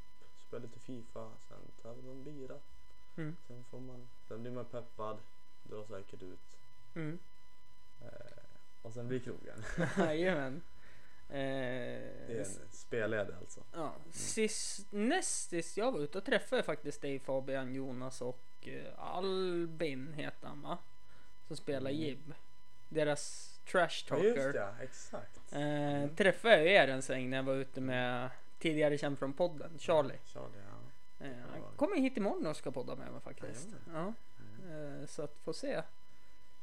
spelar lite Fifa, sen tar vi någon bira.
Mm.
Sen, får man, sen blir man peppad, drar säkert ut.
Mm.
Eh, och sen blir krogen. *laughs* *laughs*
Jajamän.
Det är
Eh,
en spelledig alltså.
Ja, sist, näst sist jag var ute och träffade faktiskt dig Fabian, Jonas och eh, Albin heter han va? Som spelar
Mm.
Jib. Deras trash
Ja just
talker.
ja, exakt.
eh, träffade jag er en sväng när jag var ute med tidigare känd från podden, Charlie.
Charlie ja.
Han kommer hit imorgon och ska podda med mig faktiskt. Ja,
Mm.
så att få se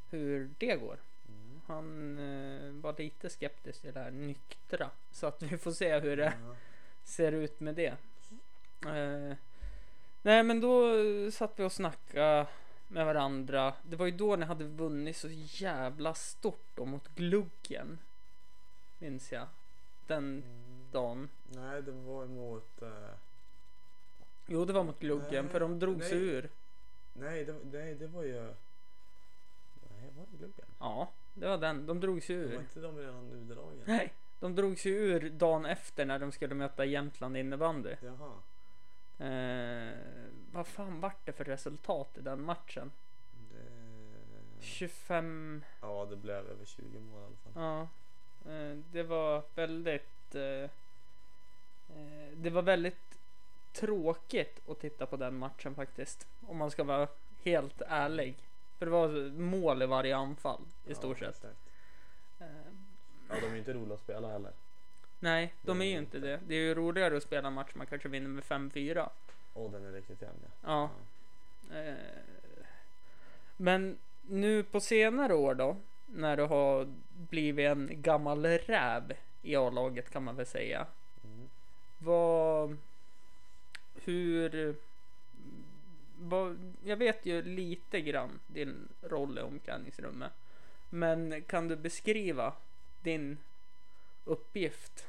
hur det går.
Mm.
Han eh, var lite skeptisk till det här nyktra. Så att vi får se hur det
Ja.
ser ut med det. Eh, nej men då satt vi och snackade med varandra. Det var ju då ni hade vunnit så jävla stort då mot Gluggen. Minns jag. Den
Mm.
dagen.
Nej, det var emot... Eh,
Jo det var mot Gluggen
Nej,
för de drog sig ur.
nej, det, nej, det var ju... Nej, var det Gluggen?
Ja, det var den. De drog sig
Var
ur.
inte de redan utdragna?
Nej, de drog sig ur dagen efter när de skulle möta Jämtland innebandy.
Jaha.
Eh, vad fan vart det för resultat i den matchen?
Det...
25
Ja, det blev över 20 mål i alla fall.
Ja, eh, det var väldigt. eh, eh, Det var väldigt tråkigt att titta på den matchen faktiskt. Om man ska vara helt ärlig. För det var mål i varje anfall i stort
ja,
sett.
exakt.
Eh,
Ja, de är ju inte roliga att spela heller.
Nej, de är ju inte det. Det är ju roligare att spela en match man kanske vinner med 5-4.
Och den är riktigt jämn ja.
Ja. Eh, Men nu på senare år då, när du har blivit en gammal räv i A-laget kan man väl säga.
Mm.
vad... Hur... Vad, jag vet ju lite grann din roll i omklädningsrummet. Men kan du beskriva din uppgift,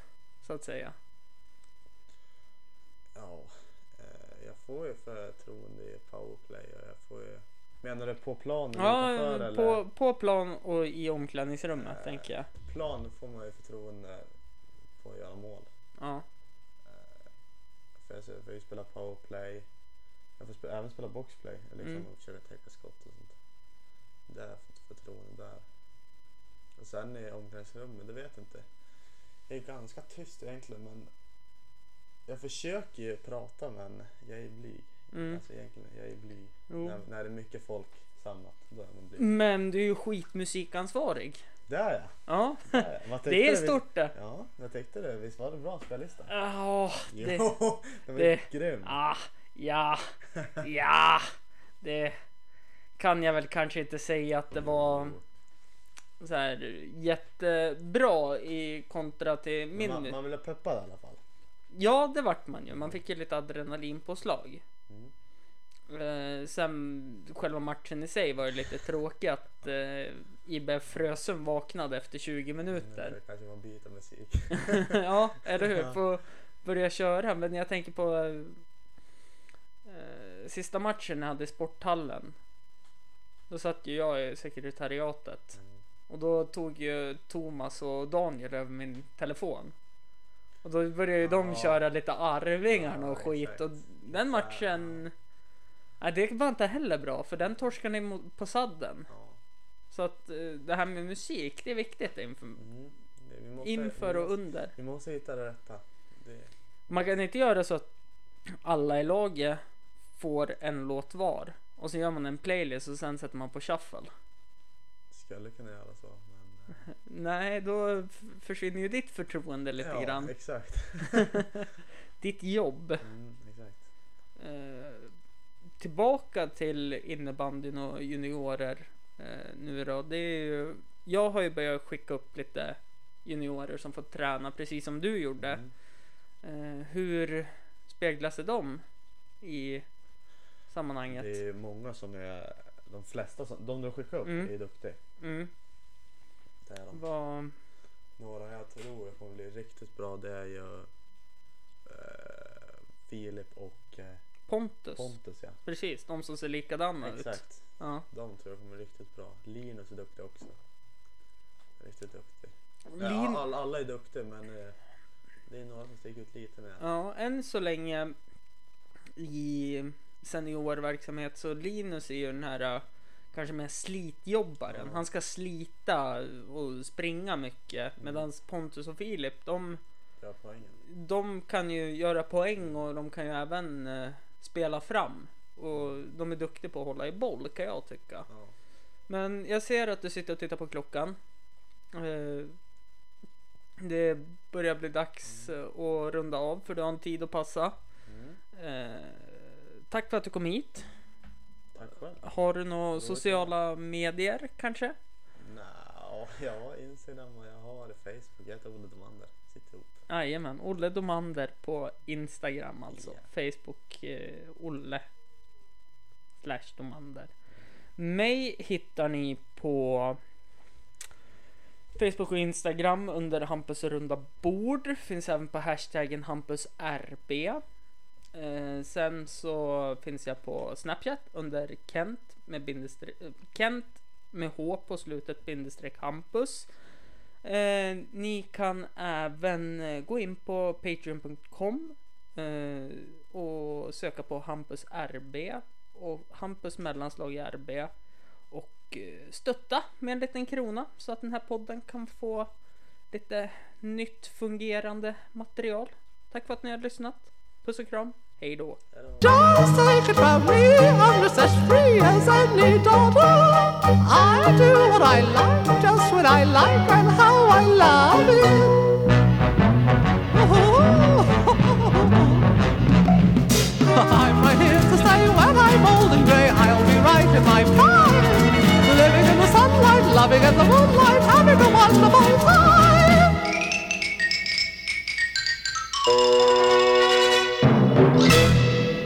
så att säga?
Ja, eh, jag får ju förtroende i powerplay och jag får ju... Menar du på planen utanför
Ja,
eller?
på, på plan och i omklädningsrummet
Eh,
tänker jag.
Plan får man ju förtroende på att göra mål.
Ja.
För jag får ju spela powerplay. Jag får spe- även spela boxplay. Liksom
Mm.
och försöka täcka skott och sånt. Där har jag fått förtroende där. Och sen i omklädningsrummet, det vet jag inte. Jag är ganska tyst egentligen men jag försöker ju prata men jag är blyg.
Mm.
Alltså egentligen, jag är blyg. När, när det är mycket folk samlat, då är man blyg.
Men du är ju skitmusikansvarig. *laughs*
Det är jag.
Ja,
Det är, jag. Vad tyckte
det är stort det.
Ja, vad tyckte du? Visst var det bra spellista?
Ja, det...
Jo, *laughs* det var
det-
grym.
Ah, ja, ja, det kan jag väl kanske inte säga att det var så här jättebra i kontra till min.
man, man ville peppa i alla fall.
Ja, det vart man ju. Man fick ju lite adrenalinpåslag.
Mm.
Eh, sen själva matchen i sig var ju lite tråkig att eh, IBF Frösön vaknade efter 20 minuter.
Det kanske var byta musik. *laughs*
ja, eller hur? Få börja köra. Men jag tänker på eh, sista matchen jag hade i sporthallen. Då satt ju jag i sekretariatet.
Mm.
Och då tog ju Thomas och Daniel över min telefon. Och då började ju de
Ja.
köra lite Arvingarna och
Ja,
skit.
exakt.
Och den matchen... Nej, det var inte heller bra för den torskade ni på sadden.
Ja.
Så att eh, det här med musik, det är viktigt inför,
Mm. Vi måste,
inför och under.
Vi måste hitta det rätta. Det,
Man kan inte göra så att alla i laget får en låt var. Och så gör man en playlist och sen sätter man på shuffle.
skulle kunna göra så. Men, *laughs*
Nej, då försvinner ju ditt förtroende lite
ja,
grann.
exakt. *laughs*
Ditt jobb.
Mm, exakt.
Eh, tillbaka till innebandyn och juniorer eh, nu då. Det är ju, jag har ju börjat skicka upp lite juniorer som får träna precis som du gjorde.
Mm.
Eh, hur speglar sig de i sammanhanget?
Det är många som är, de flesta, som, de du skickar upp
Mm.
är duktiga.
Mm,
Det är de.
vad,
Några jag tror kommer bli riktigt bra det är ju eh, Filip och eh,
Pontus.
Pontus ja.
Precis, de som ser likadana ut.
Exakt.
Ja.
De tror jag kommer riktigt bra. Linus är duktig också. Riktigt duktig.
Lin-
Ja, alla, är duktiga men eh, det är några som sticker ut lite mer.
Ja, än så länge i seniorverksamhet så Linus är ju den här äh, kanske mer slitjobbaren.
Ja.
Han ska slita och springa mycket
Mm.
medan Pontus och Filip de, de kan ju göra poäng och de kan ju även eh, spela fram. Och de är duktiga på att hålla i boll kan jag tycka.
Ja.
Men jag ser att du sitter och tittar på klockan. Eh, Det börjar bli dags eh, att runda av för du har en tid att passa.
Mm.
Eh, Tack för att du kom hit.
Tack själv.
Har du några sociala medier kanske?
Nja, ja, Instagram och jag har Facebook. Jag heter Olle Domander.
Jajamän, Olle Domander på Instagram alltså.
Ja.
Facebook eh, Olle slash Domander. Mig hittar ni på Facebook och Instagram under Hampus runda bord. Finns även på hashtaggen HampusRB. Eh, sen så finns jag på Snapchat under Kent med eh, Kent med H på slutet bindestreck Hampus. Eh, ni kan även eh, gå in på patreon.com eh, och söka på Hampus RB och Hampus mellanslag i RB och eh, stötta med en liten krona så att den här podden kan få lite nytt fungerande material. Tack för att ni har lyssnat. Puss och kram. Hej då.
Take it from me, I'm just as free as any daughter. I do what I like, just what I like, and how I love it. *laughs* I'm right here to stay when I'm old and grey. I'll be right in my prime, living in the sunlight, loving in the moonlight, having a wonderful time.